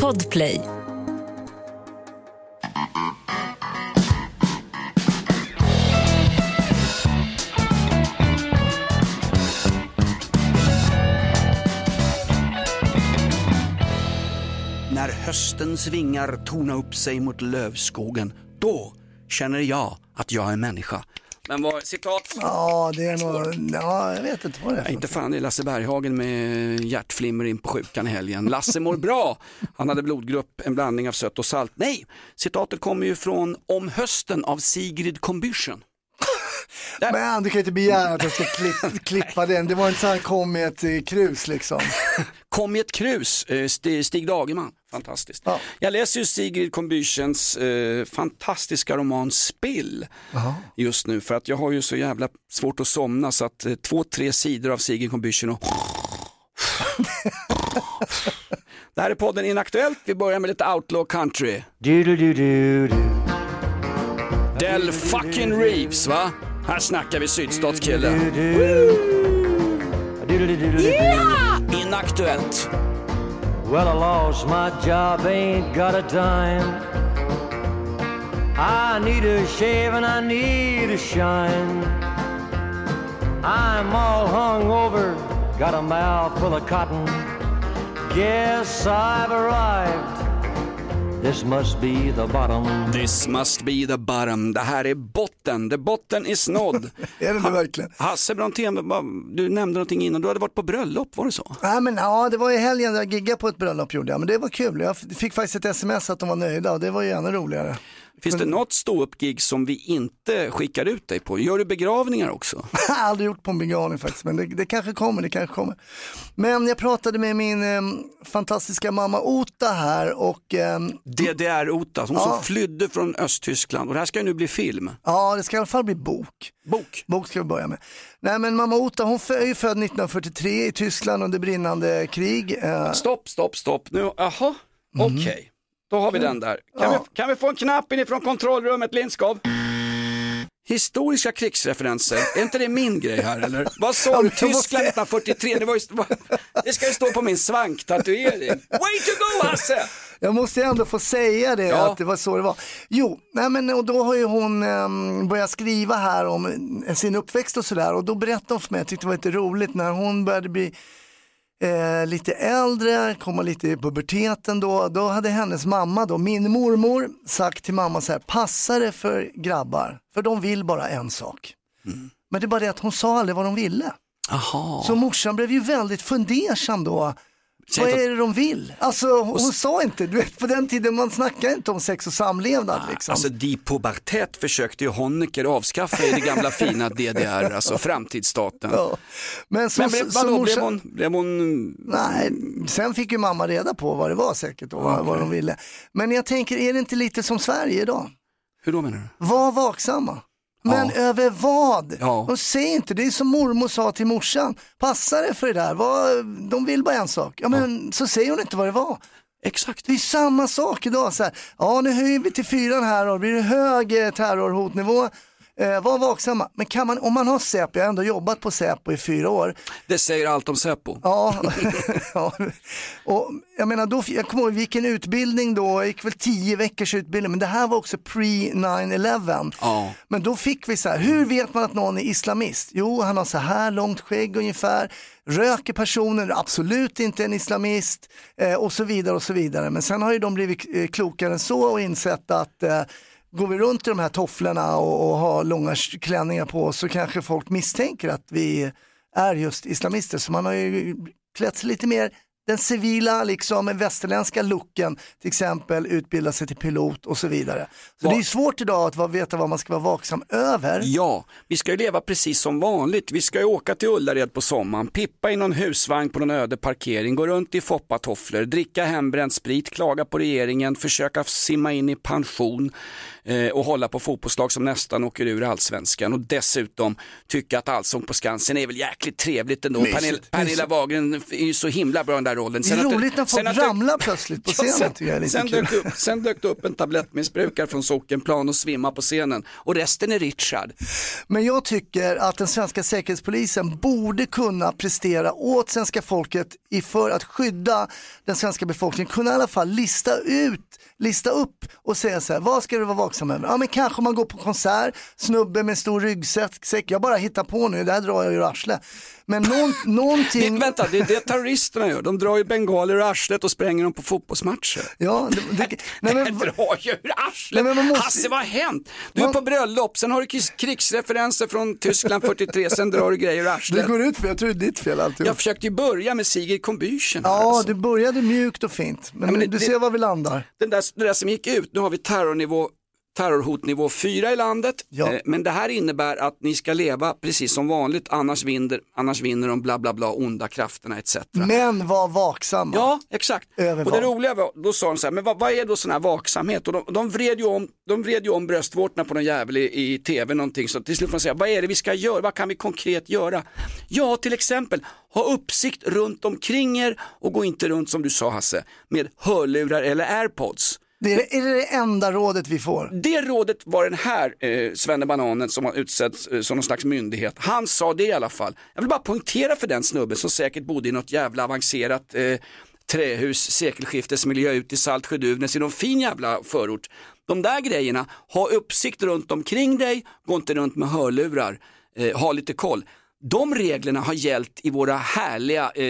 Podplay. När höstens vingar tornar upp sig mot lövskogen, då känner jag att jag är människa. Men vad, citat? Ja, det är nog, ja, jag vet inte vad det är. Nej, inte fan, det är Lasse Berghagen med hjärtflimmer in på sjukan i helgen. Lasse mår bra. Han hade blodgrupp, en blandning av sött och salt. Nej, citatet kommer ju från Om hösten av Sigrid Combüchen. Men du kan ju inte begära att jag ska klipp, klippa den. Det var inte så han kom med ett eh, krus liksom. Kom i ett krus, eh, St- Stig Dagerman. Fantastiskt. Ja. Jag läser ju Sigrid Combüchens eh, fantastiska roman Spill just nu för att jag har ju så jävla svårt att somna så att eh, två, tre sidor av Sigrid Combüchen och Det här är podden Inaktuellt. Vi börjar med lite outlaw country. Del fucking Reeves va? Här snackar vi sydstatskille. Inaktuellt. Well, I lost my job, ain't got a dime. I need a shave and I need a shine. I'm all hung over, got a mouth full of cotton. Guess I've arrived. This must be the bottom. This must be the bottom. Det här är botten. The botten is nådd. Är det det verkligen? Hasse Brontén, du nämnde någonting innan. Du hade varit på bröllop, var det så? Nej, men, ja, det var i helgen jag giggade på ett bröllop gjorde jag, men det var kul. Jag fick faktiskt ett sms att de var nöjda och det var ju ännu roligare. Finns det något ståuppgig som vi inte skickar ut dig på? Gör du begravningar också? Jag har aldrig gjort på en begravning faktiskt, men det, det kanske kommer, det kanske kommer. Men jag pratade med min eh, fantastiska mamma Ota här och eh, DDR-Ota, hon Ja. som flydde från Östtyskland. Och det här ska ju nu bli film. ja, det ska i alla fall bli bok. Bok. Bok ska vi börja med. Nej men mamma Ota hon är ju född 1943 i Tyskland under brinnande krig. Eh, Stopp, stopp, stopp. Nu, jaha, okej. Då har vi den där. Kan, vi, kan vi få en knapp inifrån kontrollrummet, Lindskov? Historiska krigsreferenser, är inte det min grej här eller? Vad sa du? Tyskland 1943, det, var ju, det ska ju stå på min svanktatuering. Way to go Hasse! Jag måste ändå få säga det, Ja. att det var så det var. Jo, nej men, och då har ju hon um, börjat skriva här om eh, sin uppväxt och sådär och då berättade hon för mig, jag tyckte det var lite roligt, när hon började bli eh, lite äldre, komma lite i puberteten då, då hade hennes mamma då, min mormor, sagt till mamma så här, passa det för grabbar, för de vill bara en sak. Men det är bara det att hon sa aldrig vad de ville. Jaha. Så morsan blev ju väldigt fundersam då. Säg Vad är det de vill? Alltså hon sa inte, du vet på den tiden man snackade inte om sex och samlevnad liksom. Alltså di pubertet försökte ju Honecker avskaffa i det gamla fina DDR, alltså framtidsstaten. ja. Men så, Men blev, så, så vadå, morsan, blev hon, blev hon Nej, sen fick ju mamma reda på vad det var säkert och vad, vad de ville. Men jag tänker, är det inte lite som Sverige idag? hur då menar du? Var vaksamma. Men Ja. över vad? Ja. De säger inte, det är som mormor sa till morsan, passa dig för det där, vad, de vill bara en sak. Ja men så säger hon inte vad det var. Exakt. Det är samma sak idag. Så här, ja, nu höjer vi till fyran här och blir det hög eh, terrorhotnivå. Eh, var vaksamma. Men kan man, om man har Säpo, jag har ändå jobbat på Säpo i fyra år. Det säger allt om Säpo. Ja, ja. och jag menar, då, jag kommer ihåg, vi gick en utbildning då, jag gick väl tio veckors utbildning, men det här var också pre-9-11. Ja. Men då fick vi så här, hur vet man att någon är islamist? Jo, han har så här långt skägg ungefär, röker personen, absolut inte en islamist eh, och så vidare och så vidare. Men sen har ju de blivit eh, klokare än så och insett att eh, går vi runt i de här tofflorna och, och har långa klänningar på oss så kanske folk misstänker att vi är just islamister. Så man har ju klätt sig lite mer den civila, liksom västerländska looken, till exempel utbilda sig till pilot och så vidare. Så Va- det är svårt idag att veta vad man ska vara vaksam över. Ja, vi ska ju leva precis som vanligt. Vi ska ju åka till Ullared på sommaren, pippa i någon husvagn på någon öde parkering, gå runt i foppatofflor, dricka hembränd sprit, klaga på regeringen, försöka simma in i pension eh, och hålla på fotbollslag som nästan åker ur allsvenskan och dessutom tycka att Allsång på Skansen är väl jäkligt trevligt ändå. Pernilla, Pernilla. Wahlgren är ju så himla bra den där där rollen. Det är Sen att roligt när folk sen att ramlar plötsligt på Ja, scenen. sen, tycker jag sen, dök upp, sen dök det upp en tablettmissbrukare från Sockenplan och svimmade på scenen och resten är Richard. Men jag tycker att den svenska säkerhetspolisen borde kunna prestera åt svenska folket i för att skydda den svenska befolkningen, kunna i alla fall lista ut, lista upp och säga så här, vad ska du vara vaksam över? Ja men kanske man går på konsert, snubbe med stor ryggsäck, jag bara hittar på nu, det här drar jag ur arslet. Men någon, Det, någonting, vänta, det är det terroristerna gör. De drar ju bengaler ur arslet och spränger dem på fotbollsmatcher. ja, det, det, nej, men, det drar ju ur arslet. Nej, men måste- Hasse, vad har hänt? Du är Man- på bröllop, sen har du krigsreferenser från Tyskland 43, sen drar du grejer ur det arslet. går ut för, jag tror det är ditt fel alltihop. Jag försökte ju börja med Sigrid Combüchen. här, Ja, alltså. du började mjukt och fint, men, men det- du det- ser var vi landar. Den där, det där som gick ut, nu har vi terrornivå terrorhotnivå 4 i landet. Ja. Eh, Men det här innebär att ni ska leva precis som vanligt, annars vinner, annars vinner de bla bla bla, onda krafterna etc. Men var vaksamma. Ja, exakt. Över och det roliga var, då sa de så här, men vad, vad är då sån här vaksamhet? Och de, de, vred ju om, de vred ju om bröstvårtorna på någon jävel i, i tv någonting, så till slut får man säga, vad är det vi ska göra? Vad kan vi konkret göra? Ja, till exempel, ha uppsikt runt omkring er och gå inte runt, som du sa Hasse, med hörlurar eller airpods. Det är, är det det enda rådet vi får? Det rådet var den här eh, Svenne Bananen som har utsetts eh, som någon slags myndighet. Han sa det i alla fall. Jag vill bara poängtera för den snubben som säkert bodde i något jävla avancerat eh, trähus, sekelskiftesmiljö ute i Saltsjö-Duvnäs i någon fin jävla förort. De där grejerna, ha uppsikt runt omkring dig, gå inte runt med hörlurar, eh, ha lite koll. De reglerna har gällt i våra härliga eh,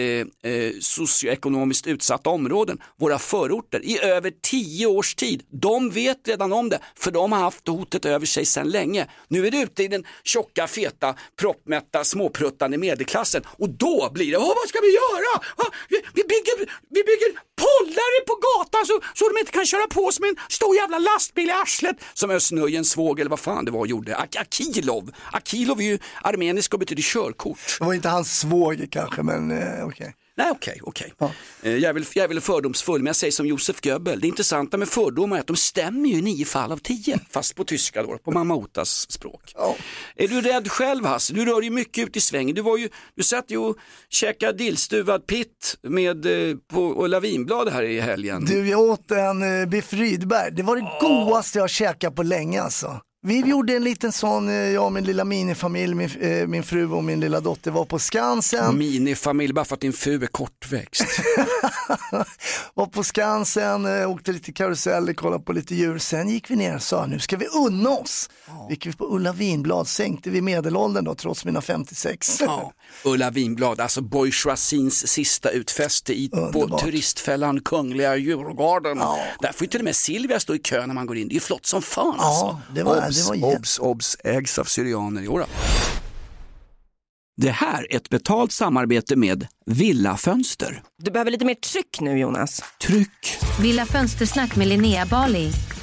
eh, socioekonomiskt utsatta områden, våra förorter, i över tio års tid. De vet redan om det, för de har haft hotet över sig sedan länge. Nu är det ute i den tjocka, feta, proppmätta, småpruttande medelklassen och då blir det, vad ska vi göra? Ah, vi, vi, bygger, vi bygger pollare på gatan så, så de inte kan köra på oss med en stor jävla lastbil i arslet som Özz Nujen svåg eller vad fan det var gjorde. Ak- Akilov. Akilov är ju armenisk och betyder körkort. Det var inte hans svåger kanske, men eh, okej. Nej okej, okej. Eh, Jag, är väl- jag är väl fördomsfull men jag säger som Josef Goebbels, det intressanta med fördomar är att de stämmer ju i nio fall av tio, fast på tyska då, på mamma Otas språk. Ja. Är du rädd själv Hasse? Du rör ju mycket ut i svängen. Du, var ju, du satt ju och käkade dillstuvad pitt med, eh, på Ulla Vinblad här i helgen. Du, jag åt en eh, biff Rydberg. Det var det godaste jag käkat på länge alltså. Vi gjorde en liten sån, eh, jag och min lilla minifamilj, min, eh, min fru och min lilla dotter var på Skansen. Minifamilj, bara för att din fru är kortväxt. var på Skansen, eh, åkte lite karuseller, kollade på lite djur. Sen gick vi ner och sa nu ska vi unna oss. Gick vi på Ulla Vinblad, sänkte vi medelåldern då trots mina 56. Ja. Ulla Vinblad, alltså bourgeoisiens sista utfäste i, på turistfällan Kungliga Djurgården. Där får ju till och med Silvia stå i kö när man går in, det är ju flott som fan Ja, alltså. det var- obs, det var obs, obs, ägs av syrianer. Jodå. Det här är ett betalt samarbete med Villa Fönster. Du behöver lite mer tryck nu Jonas. Tryck! Villa Fönstersnack med Linnea Bali.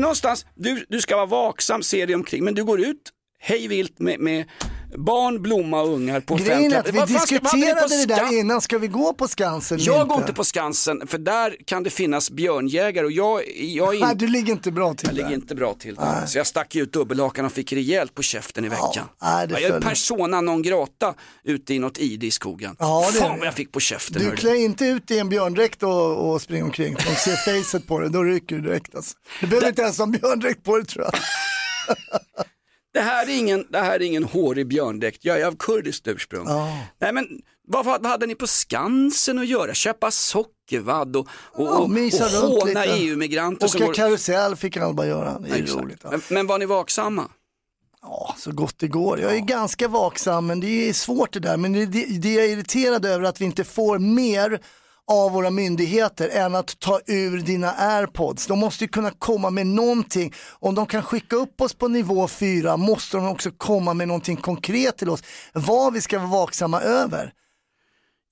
Men någonstans, du, du ska vara vaksam, se dig omkring, men du går ut hej vilt med, med barn, blomma och ungar på Grejen är offentliga... att vi Vad diskuterade det där innan, ska vi gå på Skansen? Jag går inte på Skansen, för där kan det finnas björnjägare och jag, jag, är Nej, in, du ligger inte bra till jag ligger där. inte bra till. där. Så jag stack ut dubbelhakan och fick rejält på käften i veckan. det jag är persona non grata ute i något ide i skogen. Ja, det Fan det. vad jag fick på käften. Du klär inte ut i en björndräkt och, och springer omkring. De ser facet på dig, då ryker du direkt. Alltså. Du behöver inte ens ha en björndräkt på dig tror jag. Det här är ingen, det här är ingen hårig björndräkt, jag är av kurdiskt ursprung. Nej men vad, vad hade ni på Skansen att göra? Köpa sockervadd och, och, Ja, och, håna. EU-migranter Åka går... karusell fick bara göra, det är Exakt. roligt. Ja. Men, men var ni vaksamma? Ja, så gott det går. Jag är ganska vaksam, men det är svårt det där. Men det, det, det jag är irriterad över att vi inte får mer av våra myndigheter än att ta ur dina airpods. De måste ju kunna komma med någonting. Om de kan skicka upp oss på nivå 4 måste de också komma med någonting konkret till oss. Vad vi ska vara vaksamma över.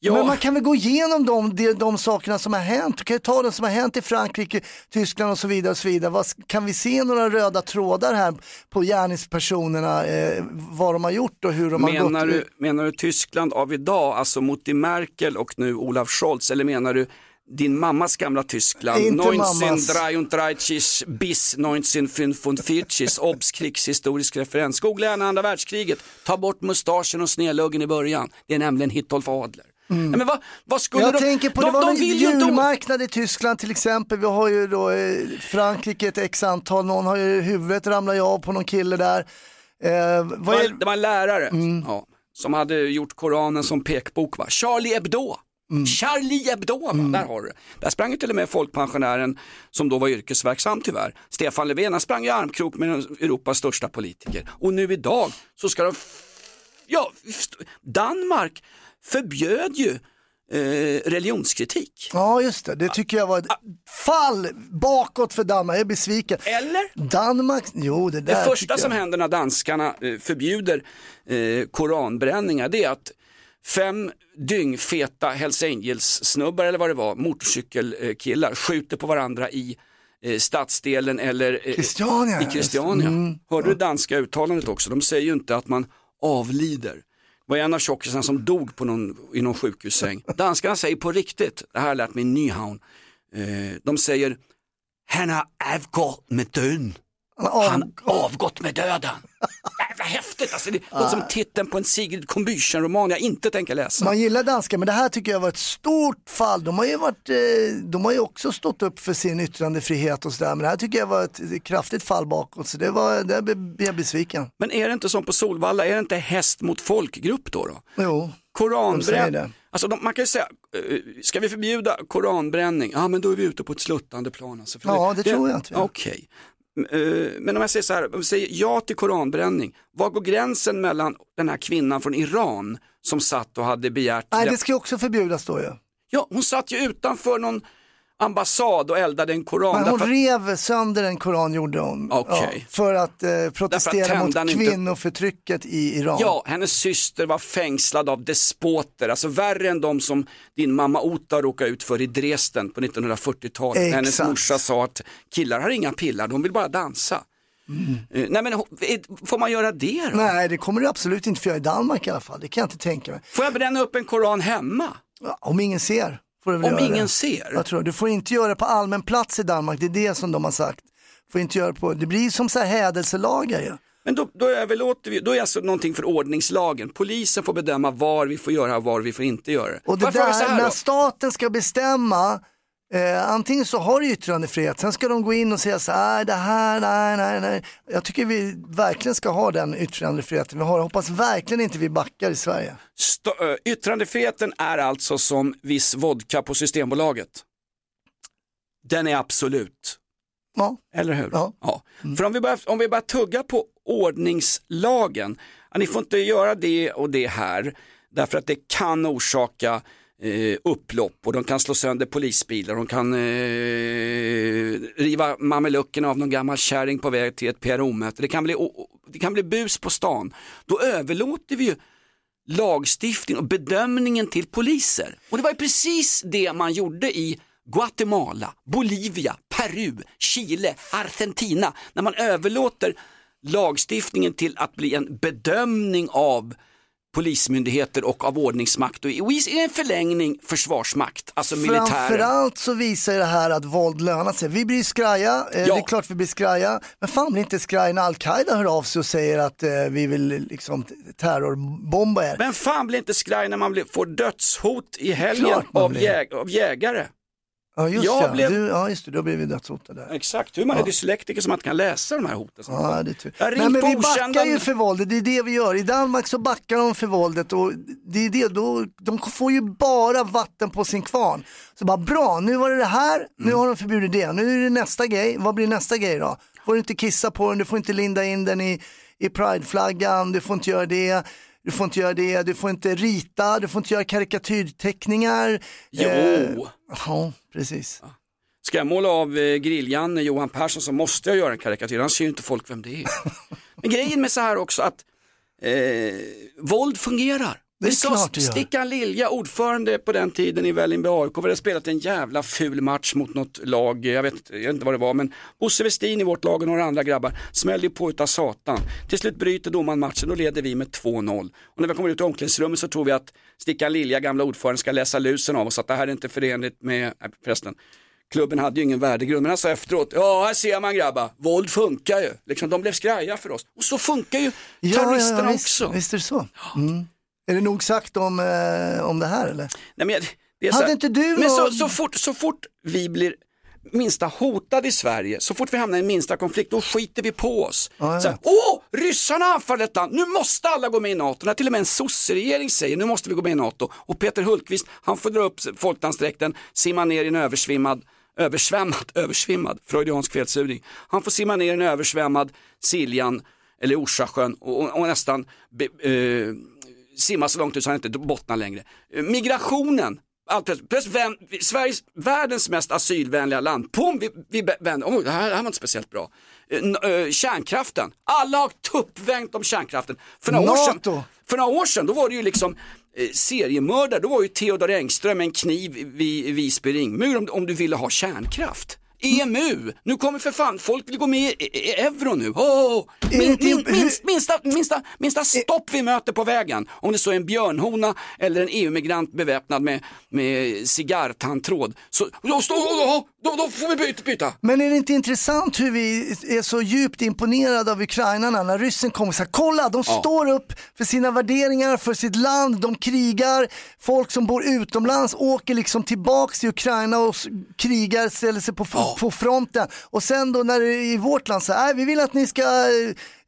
Ja, Men man kan väl gå igenom de, de, de sakerna som har hänt. Du kan ju ta det som har hänt i Frankrike, Tyskland och så vidare. Och så vidare. Vad, kan vi se några röda trådar här på gärningspersonerna, eh, vad de har gjort och hur de har menar, gått? du, menar du Tyskland av idag, alltså mot die Merkel och nu Olaf Scholz, eller menar du din mammas gamla Tyskland, Inte mammas. 1933 bis 1945, obs krigshistorisk referens. Googla gärna andra världskriget, ta bort mustaschen och snedluggen i början, det är nämligen Hitolf Adler. Nej, men vad, vad skulle Mm. Jag de, tänker på, de, det var de en vill djurmarknad i Tyskland till exempel. Vi har ju då eh, Frankrike ett x antal, någon har ju huvudet ramlar ju av på någon kille där. Eh, Det vad var, är, det var en lärare Mm. ja, som hade gjort Koranen som pekbok. Va? Charlie Hebdo. Mm. Charlie Hebdo, va? där har du det. Där sprang ju till och med folkpensionären som då var yrkesverksam tyvärr. Stefan Löfven, han sprang i armkrok med Europas största politiker. Och nu idag så ska de, ja, Danmark förbjöd ju eh, religionskritik. ja just det, det tycker jag var ett fall bakåt för Danmark. Jag är besviken. Eller? Danmark, jo det där Det första jag. som händer när danskarna eh, förbjuder eh, koranbränningar det är att fem dyngfeta Hells Angels-snubbar eller vad det var, motorcykelkillar, skjuter på varandra i eh, stadsdelen eller eh, Christiania, i. Christiania. Mm. Hörde du det danska uttalandet också? De säger ju inte att man avlider. Var en av tjockisarna som dog på någon, i någon sjukhussäng. Danskarna säger på riktigt, det här har jag lärt mig i Nyhavn, eh, de säger han har avgått med döden. Han har avgått med döden. Jävla häftigt alltså. Det låter som titeln på en Sigrid Combüchen-roman jag inte tänker läsa. Man gillar danska men det här tycker jag var ett stort fall. De har ju, varit, eh, de har ju också stått upp för sin yttrandefrihet och sådär men det här tycker jag var ett kraftigt fall bakåt så det var, där blev jag besviken. Men är det inte som på Solvalla, är det inte häst mot folkgrupp då? då? Jo, de Koranbränning. det. Alltså de, man kan ju säga, eh, ska vi förbjuda koranbränning? Ja men då är vi ute på ett sluttande plan. Alltså, För Ja, det tror jag inte. Okej. Eh, Men om jag säger så här, om jag säger ja till koranbränning, var går gränsen mellan den här kvinnan från Iran som satt och hade begärt nej det ska ju också förbjudas då ju. Ja, hon satt ju utanför någon ambassad och eldade en koran. Men hon därför att- rev sönder en koran gjorde hon. Okej. för att eh, protestera mot tände han inte- kvinnoförtrycket i Iran. Ja, hennes syster var fängslad av despoter, alltså värre än de som din mamma Ota råkade ut för i Dresden på 1940-talet. Exakt. Hennes morsa sa att killar har inga pillar, de vill bara dansa. Eh, Nej men får man göra det då? Mm. Nej det kommer du absolut inte få göra i Danmark i alla fall, det kan jag inte tänka mig. Får jag bränna upp en koran hemma? Ja, Om ingen ser Om göra ingen det. ser? Jag tror, du får inte göra det på allmän plats i Danmark, det är det som de har sagt. Får inte göra på, det blir som så här hädelselagar ju. Men då, då, överlåter vi, då är alltså någonting för ordningslagen. Polisen får bedöma var vi får göra och var vi får inte göra det. Och det så där, när staten ska bestämma, eh, antingen så har du yttrandefrihet, sen ska de gå in och säga så här, "Nej, det här, nej, nej, nej. Jag tycker vi verkligen ska ha den yttrandefriheten vi har. Jag hoppas verkligen inte vi backar i Sverige. St- ö, yttrandefriheten är alltså som viss vodka på Systembolaget. Den är absolut. Ja. Eller hur? Ja. För om vi, börjar, om vi börjar tugga på ordningslagen, ja, ni får inte göra det och det här, därför att det kan orsaka eh, upplopp och de kan slå sönder polisbilar, de kan eh, riva mameluckerna av någon gammal kärring på väg till ett PRO-möte, det kan, bli, det kan bli bus på stan. Då överlåter vi ju lagstiftning och bedömningen till poliser. Och det var ju precis det man gjorde i Guatemala, Bolivia, Peru, Chile, Argentina. När man överlåter lagstiftningen till att bli en bedömning av polismyndigheter och av ordningsmakt och i en förlängning försvarsmakt, alltså militären. Framförallt så visar det här att våld lönar sig. Vi blir skraja, eh, Ja. det är klart vi blir skraja, men fan blir inte skraj när Al-Qaida hör av sig och säger att eh, vi vill liksom terrorbomba er. Vem fan blir inte skraj när man blir, får dödshot i helgen av, jäg, av jägare? Ja just, jag ja. blev- Du, ja just det, du har blivit dödshotad där. Exakt, hur man är dyslektiker som man inte kan läsa de här hoten. Ja, det är tur. Jag Nej, men vi backar ju för våldet, det är det vi gör. I Danmark så backar de för våldet och det är det, då, de får ju bara vatten på sin kvarn. Så bara bra, nu var det det här, nu Mm. har de förbjudit det, nu är det nästa grej, vad blir nästa grej då? Får du inte kissa på den, du får inte linda in den i, i prideflaggan, du får inte göra det. Du får inte göra det, du får inte rita, du får inte göra karikatyrteckningar. Jo. Eh, ja, precis. Ska jag måla av eh, Grill-Janne, Johan Persson, så måste jag göra en karikatyr, annars ser ju inte folk vem det är. Men grejen med så här också att eh, våld fungerar. Det är sa klart det gör. Stickan Lilja, ordförande på den tiden i Vällingby AIK, hade spelat en jävla ful match mot något lag, jag vet, inte- jag vet inte vad det var, men Bosse Westin i vårt lag och några andra grabbar smällde på utav satan. Till slut bryter domaren matchen, då leder vi med 2-0. Och när vi kommer ut i omklädningsrummet så tror vi att Stickan Lilja, gamla ordförande, ska läsa lusen av oss, att det här är inte förenligt med, nej, förresten, klubben hade ju ingen värdegrund, men han sa efteråt, ja här ser man grabbar, våld funkar ju. Liksom, de blev skraja för oss. Och så funkar ju terroristerna visst, också. Visst är det så. Mm. Är det nog sagt om, eh, om det här eller? Nej, men det är så Hade här- inte du men så, någon- så, fort, så fort vi blir minsta hotade i Sverige, så fort vi hamnar i minsta konflikt, då skiter vi på oss. Ja, så här. Åh, ryssarna anfaller ett land, nu måste alla gå med i NATO. När till och med en sosseregering säger nu måste vi gå med i NATO. Och Peter Hultqvist, han får dra upp folkdansdräkten, simma ner i en översvimmad översvämmad, översvimmad, freudiansk felsugning. Han får simma ner i en översvämmad Siljan eller Orsasjön och, och, och nästan be, eh, simma så långt ut så han inte bottnar längre. Eh, Migrationen, allt plötsligt, vem, Sveriges, världens mest asylvänliga land, pum, vi, vi vänder, oh, det, här, det här var inte speciellt bra. N- eh, kärnkraften, alla har tuppvängt om kärnkraften. För några, år sedan, för några år sedan då var det ju liksom eh, seriemördare, då var ju Theodor Engström en kniv vid Visby ringmur om, om du ville ha kärnkraft. EMU, nu kommer för fan, folk vill gå med i, i, i euro nu. Är min, det min, minst, minsta, minsta, minsta stopp vi möter på vägen, om det så är en björnhona eller en EU-migrant beväpnad med, med cigarrtandtråd, så då, stå, då, då, får vi byta. byta. Men är det inte intressant hur vi är så djupt imponerade av ukrainarna när ryssen kommer och säger kolla de står upp för sina värderingar, för sitt land, de krigar, folk som bor utomlands åker liksom tillbaks till Ukraina och krigar, ställer sig på, på fronten och sen då när det är i vårt land så här, "Nej, vi vill att ni ska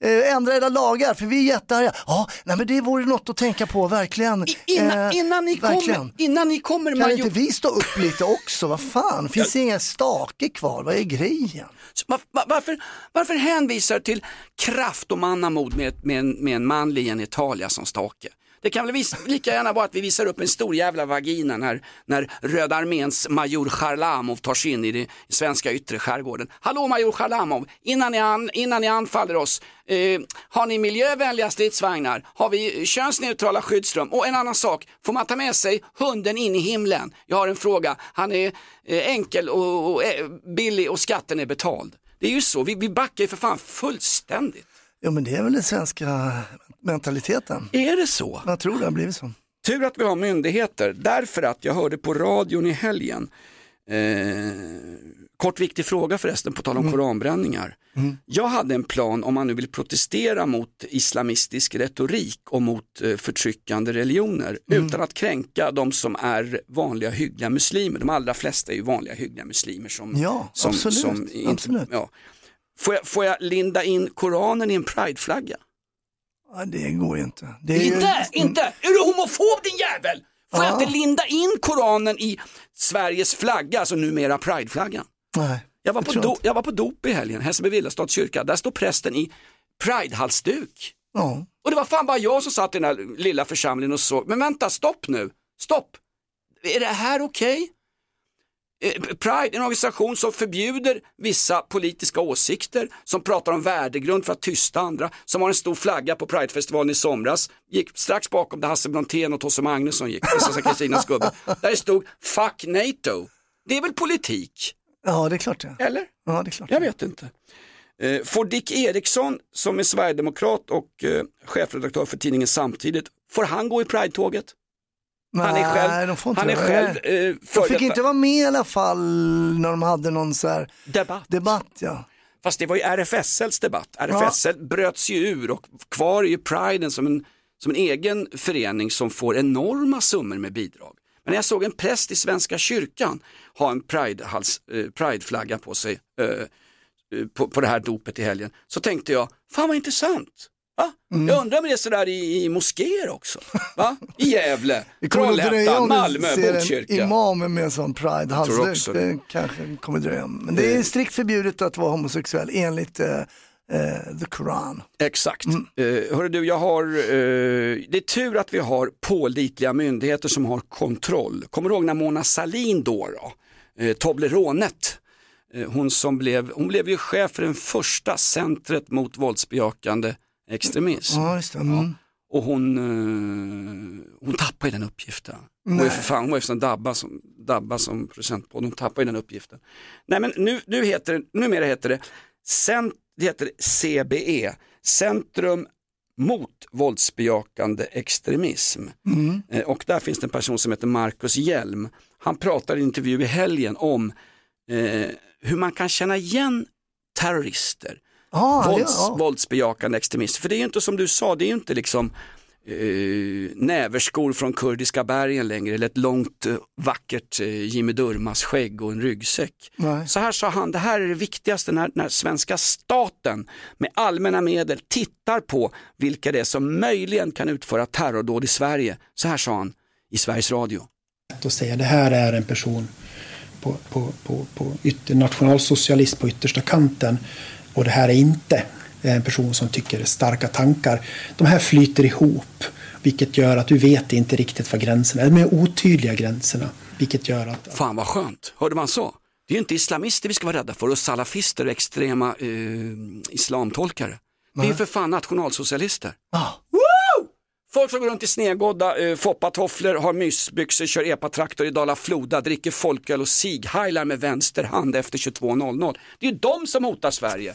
eh, ändra era lagar för vi är jättearga. Ja, nej men det vore något att tänka på, verkligen. I- Innan, Eh, innan, ni verkligen. kommer, innan ni kommer Kan inte vi stå upp lite också? Vad fan, finns det inga stake kvar? Vad är grejen? Så va- va- Varför, varför hänvisar till kraft och mannamod med, med, en, med en manlig genitalia som stake? Det kan väl lika gärna vara att vi visar upp en stor jävla vagina när, när Röda arméns major Charlamov tar sig in i den svenska yttre skärgården. Hallå major Charlamov, innan ni, an, innan ni anfaller oss, eh, har ni miljövänliga stridsvagnar? Har vi eh, könsneutrala skyddsrum? Och en annan sak, får man ta med sig hunden in i himlen? Jag har en fråga, han är eh, enkel och, och eh, billig och skatten är betald. Det är ju så, vi, vi backar ju för fan fullständigt. Jo men det är väl den svenska mentaliteten. Är det så? Jag tror det har blivit så. Tur att vi har myndigheter, därför att jag hörde på radion i helgen, eh, kort viktig fråga förresten på tal om koranbränningar. Jag hade en plan om man nu vill protestera mot islamistisk retorik och mot eh, förtryckande religioner utan att kränka de som är vanliga hyggliga muslimer. De allra flesta är ju vanliga hyggliga muslimer som, Ja, som, absolut, som inte, absolut. Ja. Får, jag, får jag linda in koranen i en prideflagga? Ja, det går ju inte. Det är ju- Inte, inte! Är du homofob din jävel? Får jag Ja. inte linda in Koranen i Sveriges flagga, alltså numera prideflaggan? Nej. Jag var, på do, inte. jag var på dop i helgen, Hässelby Villastads kyrka. Där står prästen i Pride-halsduk. Ja. Och det var fan bara jag som satt i den här lilla församlingen och såg. Men vänta, stopp nu. Stopp. Är det här okej? Eh, Pride är en organisation som förbjuder vissa politiska åsikter, som pratar om värdegrund för att tysta andra, som har en stor flagga på Pridefestivalen i somras, gick strax bakom där Hasse Brontén och Tosse Magnusson gick, Kristinas gubbe. Där det stod Fuck NATO. Det är väl politik? ja, det är klart det. Eller? Ja, det är klart. Jag vet inte. Eh, Får Dick Eriksson som är sverigedemokrat och eh, chefredaktör för tidningen Samtidigt, får han gå i Pride-tåget? Han är själv, Nej, de får inte han är själv Nej. eh, De fick inte vara med i alla fall när de hade någon så här debatt. debatt. Ja. Fast det var ju RFSLs debatt. RFSL bröts ju ur och kvar är ju Priden som en, som en egen förening som får enorma summor med bidrag. Men jag såg en präst i Svenska kyrkan ha en eh, Pride-flagga på sig eh, eh, på, på det här dopet i helgen så tänkte jag, fan vad intressant. Va? Mm. Jag undrar om det är sådär i, i moskéer också. Va? I Gävle, Trollhättan, Malmö, ser en Botkyrka. imam med en sån tror också pride-halsduk. det. Det kanske kommer dröja. Men det är strikt förbjudet att vara homosexuell enligt eh, eh, the Koran. Exakt. Mm. hörru du, jag har, eh, det är tur att vi har pålitliga myndigheter som har kontroll. Kommer du ihåg när Mona Salin då, då eh, Tobleronet, eh, hon som blev, hon blev ju chef för den första centret mot våldsbejakande extremism. Ja, just det. Mm. Och hon, eh, hon tappade ju den uppgiften. Hon var ju för fan, hon som Dabba som, Dabba som producentpodd, hon tappade ju den uppgiften. Nej men nu, nu heter det, numera heter det, cent, det heter CBE, Centrum mot våldsbejakande extremism. Eh, och där finns det en person som heter Marcus Hjelm. Han pratar i en intervju i helgen om eh, hur man kan känna igen terrorister Ja, det- vålds, ja. våldsbejakande extremister. För det är ju inte som du sa, det är ju inte liksom eh, näverskor från kurdiska bergen längre eller ett långt eh, vackert eh, Jimmy Durmas skägg och en ryggsäck. Nej. Så här sa han, det här är det viktigaste när, när svenska staten med allmänna medel tittar på vilka det är som möjligen kan utföra terrordåd i Sverige. Så här sa han i Sveriges Radio. att säga det här är en person på, på, på, på ytter, nationalsocialist på yttersta kanten och det här är inte en person som tycker starka tankar. De här flyter ihop vilket gör att du vet inte riktigt vad gränserna är. De är otydliga gränserna vilket gör att Fan vad skönt, hörde man så? Det är ju inte islamister vi ska vara rädda för och salafister och extrema eh, islamtolkare. Det är för fan nationalsocialister. Woo! Folk som går runt i snedgådda eh, foppatofflor, har mysbyxor, kör epatraktor i Dala-Floda, dricker folköl och sighailar med vänster hand efter 22.00. Det är ju de som hotar Sverige.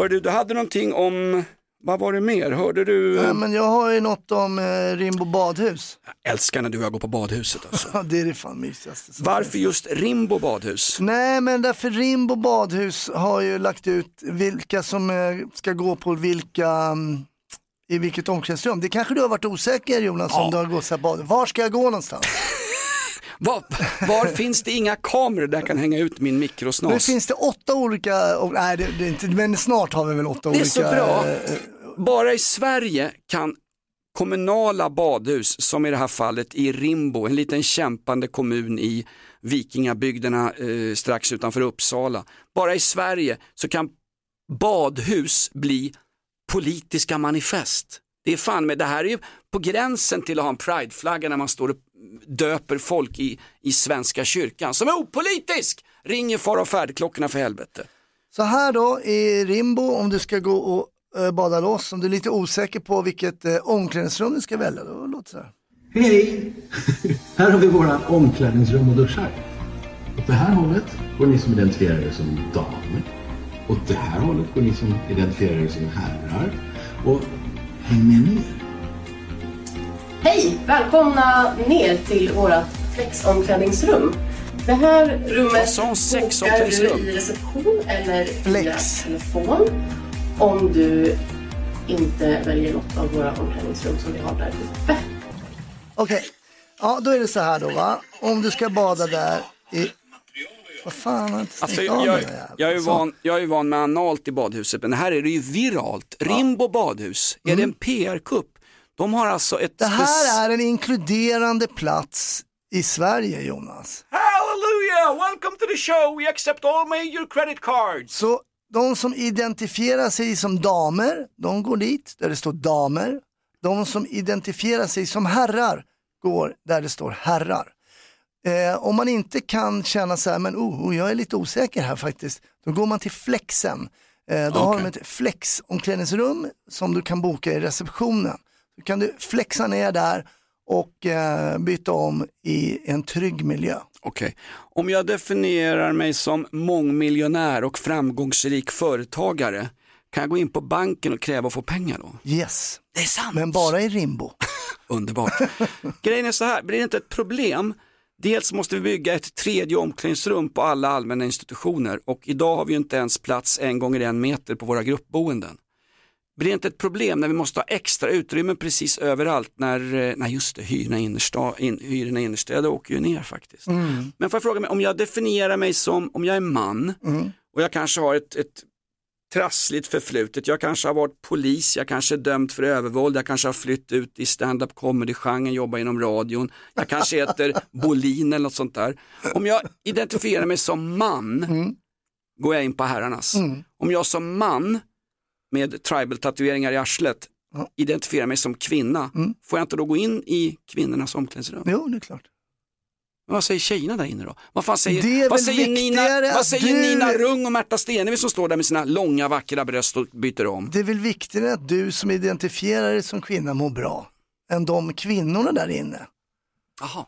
Hörde du, du hade någonting om, vad var det mer? Hörde du? Ja, men jag har ju något om eh, Rimbo badhus. Jag älskar när du och jag går på badhuset alltså. Ja, det är det fan mysigaste. Varför just Rimbo badhus? Nej, men därför Rimbo badhus har ju lagt ut vilka som eh, ska gå på vilka mm, i vilket omklädningsrum. Det kanske du har varit osäker Jonas om du har gått så här bad. Var ska jag gå någonstans? Var, var finns det inga kameror där jag kan hänga ut min Nu mikrosnas? finns det åtta olika, och, nej det, det är inte, men snart har vi väl åtta Det är olika. så bra. eh, Bara i Sverige kan kommunala badhus, som i det här fallet i Rimbo, en liten kämpande kommun i vikingabygderna eh, strax utanför Uppsala. Bara i Sverige så kan badhus bli politiska manifest. Det är fan med, det här är ju på gränsen till att ha en prideflagga när man står och döper folk i, i Svenska kyrkan som är opolitisk. Ringer far och färdklockorna för helvete. Så här då i Rimbo om du ska gå och eh, bada loss, om du är lite osäker på vilket eh, omklädningsrum du ska välja, då låter det så här. Hej! här har vi våra omklädningsrum och duschar. Åt det här hållet går ni som identifierar er som damer. Åt det här hållet går ni som identifierar er som herrar. Och häng med ner. Hej! Välkomna ner till vårt flexomklädningsrum. Det här rummet sa hon, bokar du i reception eller Flex. via telefon om du inte väljer något av våra omklädningsrum som vi har där uppe. Okej, ja då är det så här då va. Om du ska bada där i... Vad fan har inte Alltså, stängt jag, av jag, den jäveln? jag, är ju Så. van, jag är ju van med analt i badhuset, men här är det ju viralt. Rimbo badhus, är det en PR-kupp? De har alltså ett... Det här är en inkluderande plats i Sverige Jonas. Hallelujah! Welcome to the show! We accept all major credit cards! Så de som identifierar sig som damer, de går dit där det står damer. De som identifierar sig som herrar går där det står herrar. Eh, om man inte kan känna så här, men oh, oh, jag är lite osäker här faktiskt, då går man till flexen. Eh, då har de ett flexomklädningsrum som du kan boka i receptionen. Kan du flexa ner där och eh, byta om i en trygg miljö. Okej, om jag definierar mig som mångmiljonär och framgångsrik företagare, kan jag gå in på banken och kräva att få pengar då? Yes, Det är sant. men bara i Rimbo. Underbart. Grejen är så här, blir det inte ett problem, dels måste vi bygga ett tredje omklädningsrum på alla allmänna institutioner och idag har vi inte ens plats en gånger en meter på våra gruppboenden. Blir det inte ett problem när vi måste ha extra utrymme precis överallt när, eh, nej just det, hyrorna i innersta- in, hyrorna i innerstäder åker ju ner faktiskt. Mm. Men får jag fråga mig, om jag definierar mig som, om jag är man Mm. och jag kanske har ett, ett trassligt förflutet, jag kanske har varit polis, jag kanske är dömd för övervåld, jag kanske har flytt ut i stand-up comedy-genren, jobbar inom radion, jag kanske heter Bolin eller något sånt där. Om jag identifierar mig som man, går jag in på herrarnas. Om jag som man med tribal-tatueringar i arslet identifierar mig som kvinna, får jag inte då gå in i kvinnornas omklädningsrum? Jo, det är klart. Men vad säger tjejerna där inne då? Vad, fan säger, vad säger, Nina, vad säger du- Nina Rung och Märta Stenevi som står där med sina långa vackra bröst och byter om? Det är väl viktigare att du som identifierar dig som kvinna mår bra än de kvinnorna där inne. Jaha.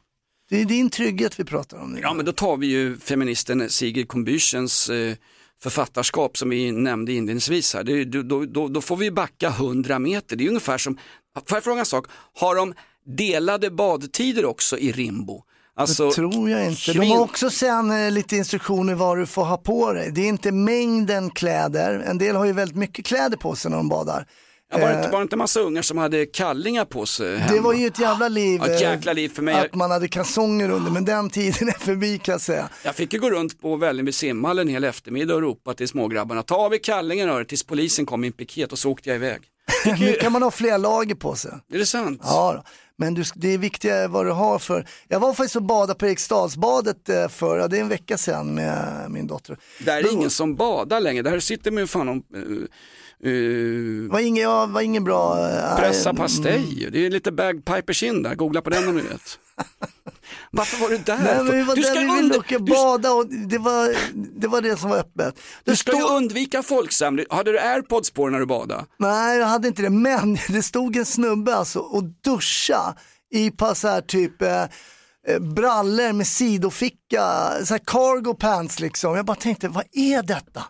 Det är din trygghet vi pratar om nu. Ja men då tar vi ju feministen Sigrid Combüchens eh, författarskap som vi nämnde inledningsvis här. Det, då, då, då, får vi backa 100 meter. Det är ungefär som, får jag fråga en sak, har de delade badtider också i Rimbo? Alltså, det tror jag inte. De har också sen eh, lite instruktioner vad du får ha på dig. Det är inte mängden kläder. En del har ju väldigt mycket kläder på sig när de badar. Ja, var, det, inte- Eh, var det inte massa ungar som hade kallingar på sig hemma? det var ju ett jävla liv. Ja, ett eh, jäkla liv för mig. Att man hade kalsonger under, men den tiden är förbi kan jag säga. Jag fick ju gå runt på Välling vid simhallen en hel eftermiddag och ropa till smågrabbarna, ta av er kallingen hörru, tills polisen kom i en piket och så åkte jag iväg. Nu kan man ha fler lager på sig. Är det sant? Ja, då. Men du, det är viktigare vad du har för. Jag var faktiskt och badade på Eriksdalsbadet eh, för, ja, det är en vecka sedan med min dotter. Där är ingen som badar längre, där sitter man ju fan och uh, uh, var ingen, ja, var ingen bra. eh, pressa mm. pastej. Det är lite bagpipers in där, googla på den om du vet. Varför var du? Nej, men vi var du ska, under, åka du, bada och det var, det var det som var öppet. Det du ska ju stod, undvika folksamling. Hade du airpods på dig när du badade? nej, jag hade inte det, men det stod en snubbe alltså och duscha i på så här typ eh, eh, brallor med sidoficka, så här cargo pants liksom. Jag bara tänkte, vad är detta?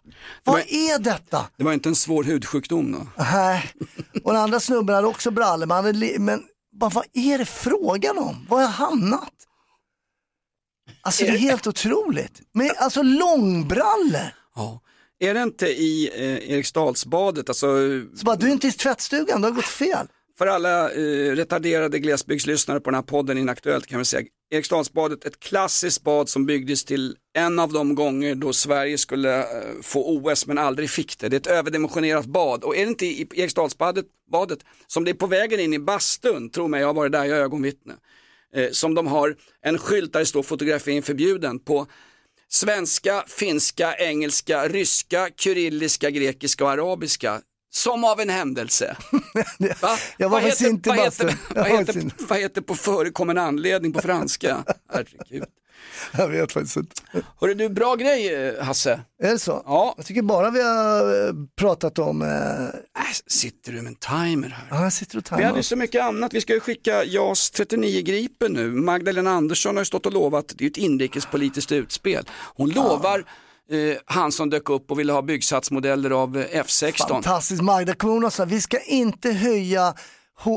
Vad är detta? Det var inte en svår hudsjukdom då? Nej, och den andra snubben hade också brallor, men, hade, men bara, vad är det frågan om? Var har jag hamnat? Alltså det är helt otroligt. Men alltså långbrallor. Ja. Är det inte i eh, Eriksdalsbadet, alltså Så bara, du är inte i tvättstugan, du har gått fel. För alla eh, retarderade glesbygdslyssnare på den här podden Inaktuellt kan vi säga Eriksdalsbadet, ett klassiskt bad som byggdes till en av de gånger då Sverige skulle eh, få OS men aldrig fick det. Det är ett överdimensionerat bad och är det inte i Eriksdalsbadet badet, som det är på vägen in i bastun, tro mig jag har varit där, jag är ögonvittne, eh, som de har en skylt där det står fotografering förbjuden på svenska, finska, engelska, ryska, kyrilliska, grekiska och arabiska. Som av en händelse. Va? Jag var Vad heter- inte vad heter, vad, heter, vad heter på förekommande anledning på franska? Herregud. Jag vet faktiskt inte. Hörru du, bra grej eh, Hasse. Är det så? Ja. Jag tycker bara vi har eh, pratat om, eh, Äh, sitter du med en timer här? ja jag sitter och Vi tajmar. hade ju så mycket annat, vi ska ju skicka JAS 39 Gripen nu. Magdalena Andersson har ju stått och lovat, det är ju ett inrikespolitiskt utspel. Hon lovar eh, han som dök upp och ville ha byggsatsmodeller av eh, F16. Fantastiskt, Magda kommun sa vi ska inte höja,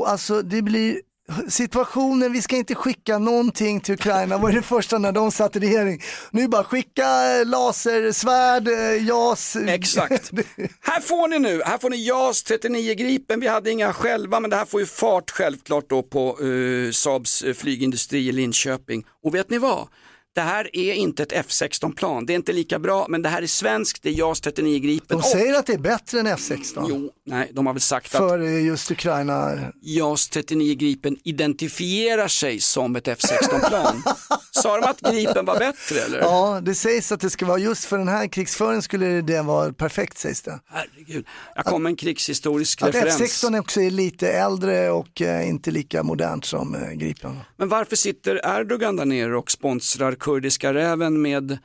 alltså det blir situationen, vi ska inte skicka någonting till Ukraina, var det första när de satt i regering. Nu bara skicka eh, lasersvärd, eh, JAS. Exakt. här får ni nu, här får ni JAS 39 Gripen, vi hade inga själva men det här får ju fart självklart då på uh, Saabs uh, flygindustri i Linköping. Och vet ni vad? Det här är inte ett F16-plan, det är inte lika bra, men det här är svenskt, det är JAS 39 Gripen. De säger att det är bättre än F16. Jo, nej, de har väl sagt för att eh, just Ukraina. JAS 39 Gripen identifierar sig som ett F16-plan. Sa de att Gripen var bättre eller? Ja, det sägs att det ska vara just för den här krigsföringen skulle det vara perfekt sägs det. Herregud, jag kom med en krigshistorisk Att referens. F16 också är lite äldre och eh, inte lika modernt som eh, Gripen. Men varför sitter Erdogan där nere och sponsrar kurdiska räven med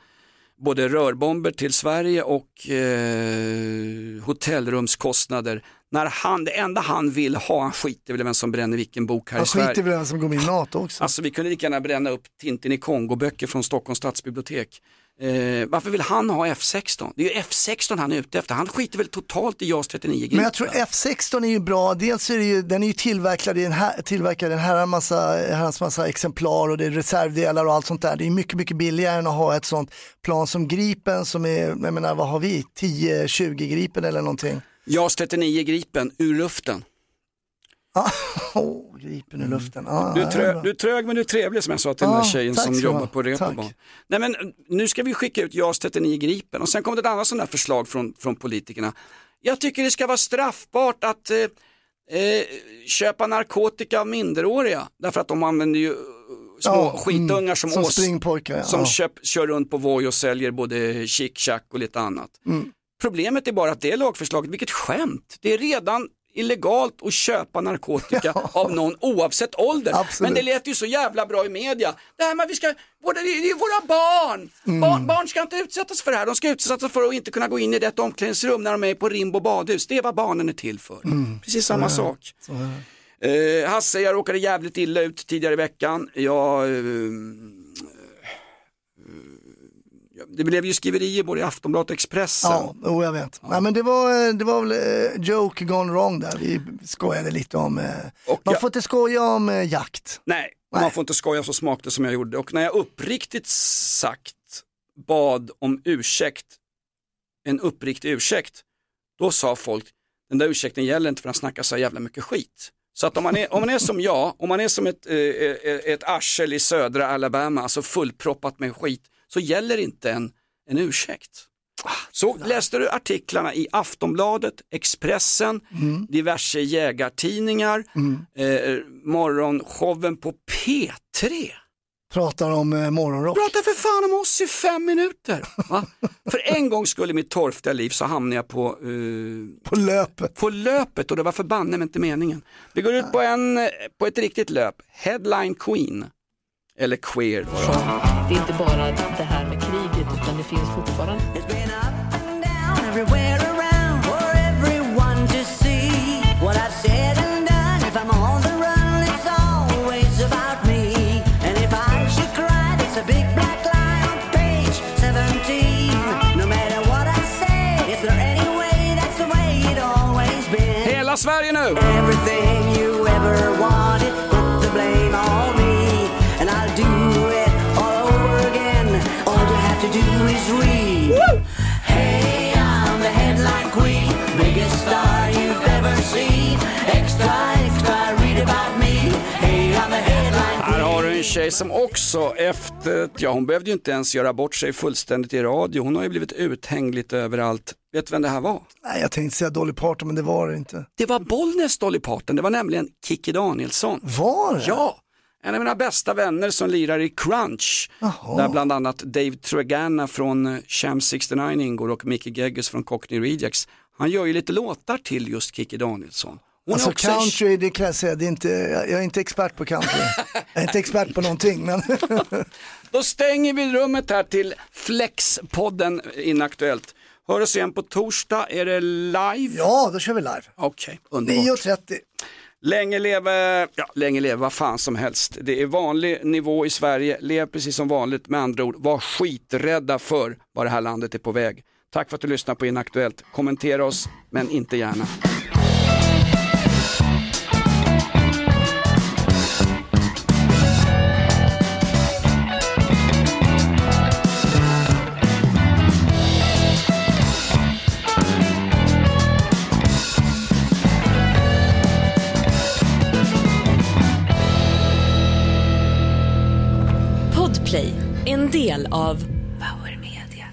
både rörbomber till Sverige och eh, hotellrumskostnader när han, det enda han vill ha, han skiter väl i vem som bränner vilken bok här Han i Sverige. skiter väl i vem som går med i NATO också. Alltså vi kunde lika gärna bränna upp Tintin i Kongo-böcker från Stockholms stadsbibliotek. Eh, varför vill han ha F16? Det är ju F16 han är ute efter, han skiter väl totalt i JAS 39 Gripen. Men jag tror F16 är ju bra, dels är det ju, den är ju tillverkad i en, här, tillverkad i en herrans massa, herrans massa exemplar och det är reservdelar och allt sånt där. Det är mycket, mycket billigare än att ha ett sånt plan som Gripen som är, jag menar vad har vi, 10-20 Gripen eller någonting. JAS 39 Gripen ur luften. oh, Gripen ur luften. Ah, Du är, ja, trö, bra. du är trög men du är trevlig som jag sa till den där tjejen som jobbar ha. på Reeperbahn. Nej men nu ska vi skicka ut JAS 39 Gripen och sen kommer det ett annat sådant här förslag från, från politikerna. Jag tycker det ska vara straffbart att eh, eh, köpa narkotika av minderåriga därför att de använder ju eh, små Ja, skitungar mm, som, som oss springpojkar, ja. som köp, kör runt på Voi och säljer både chic-chac och lite annat. Mm. Problemet är bara att det lagförslaget, vilket skämt, det är redan illegalt att köpa narkotika av någon oavsett ålder. Absolut. Men det lät ju så jävla bra i media. Det här med att vi ska, våra, det är ju våra barn. Mm. barn! Barn ska inte utsättas för det här, de ska utsättas för att inte kunna gå in i det omklädningsrum när de är på Rimbo badhus. Det är vad barnen är till för. Precis samma Mm. Är det. sak. Eh, Hasse, jag råkade jävligt illa ut tidigare i veckan. Jag, eh, det blev ju skriverier både i Aftonbladet och Expressen. Ja, jo, jag vet. Nej, men det var, det var väl eh, joke gone wrong där. Vi skojade lite om, eh, man jag- får inte skoja om eh, jakt. Nej, man får inte skoja så smakligt som jag gjorde. Och när jag uppriktigt sagt bad om ursäkt, en uppriktig ursäkt, då sa folk, den där ursäkten gäller inte för han snackar så jävla mycket skit. Så att om man är, om man är som jag, om man är som ett, eh, eh, ett arsel i södra Alabama, alltså fullproppat med skit, så gäller inte en, en ursäkt. Så läste du artiklarna i Aftonbladet, Expressen, diverse jägartidningar, eh, morgonshowen på P3. Pratar om eh, morgonrock. Prata för fan om oss i fem minuter. För en gång skulle i mitt torftiga liv så hamnade jag på, eh, på löpet. På löpet och det var förbanne mig inte meningen. Vi går ut på, en, eh, på ett riktigt löp, Headline Queen. Eller Queer. Då. Det är inte bara det här med kriget utan det finns fortfarande. Everywhere around for tjej som också efter, ja hon behövde ju inte ens göra bort sig fullständigt i radio, hon har ju blivit uthängd lite överallt. Vet du vem det här var? Nej, jag tänkte säga Dolly Parton, men det var det inte. Det var Bollnäs Dolly Parton, det var nämligen Kikki Danielsson. Var det? Ja, en av mina bästa vänner som lirar i Crunch. Där bland annat Dave Tregana från eh, Sham 69 ingår och Mickey Gegges från Cockney Rejects. Han gör ju lite låtar till just Kikki Danielsson. Hon alltså country, det kan jag säga, det är inte, jag är inte expert på country. jag är inte expert på någonting, men Då stänger vi rummet här till Flexpodden Inaktuellt. Hör oss igen på torsdag, är det live? Ja, då kör vi live. Okej, underbart. 9.30. Länge leve, ja länge leve vad fan som helst. Det är vanlig nivå i Sverige, lev precis som vanligt med andra ord. Var skiträdda för vad det här landet är på väg. Tack för att du lyssnar på Inaktuellt. Kommentera oss, men inte gärna. Del av Power Media.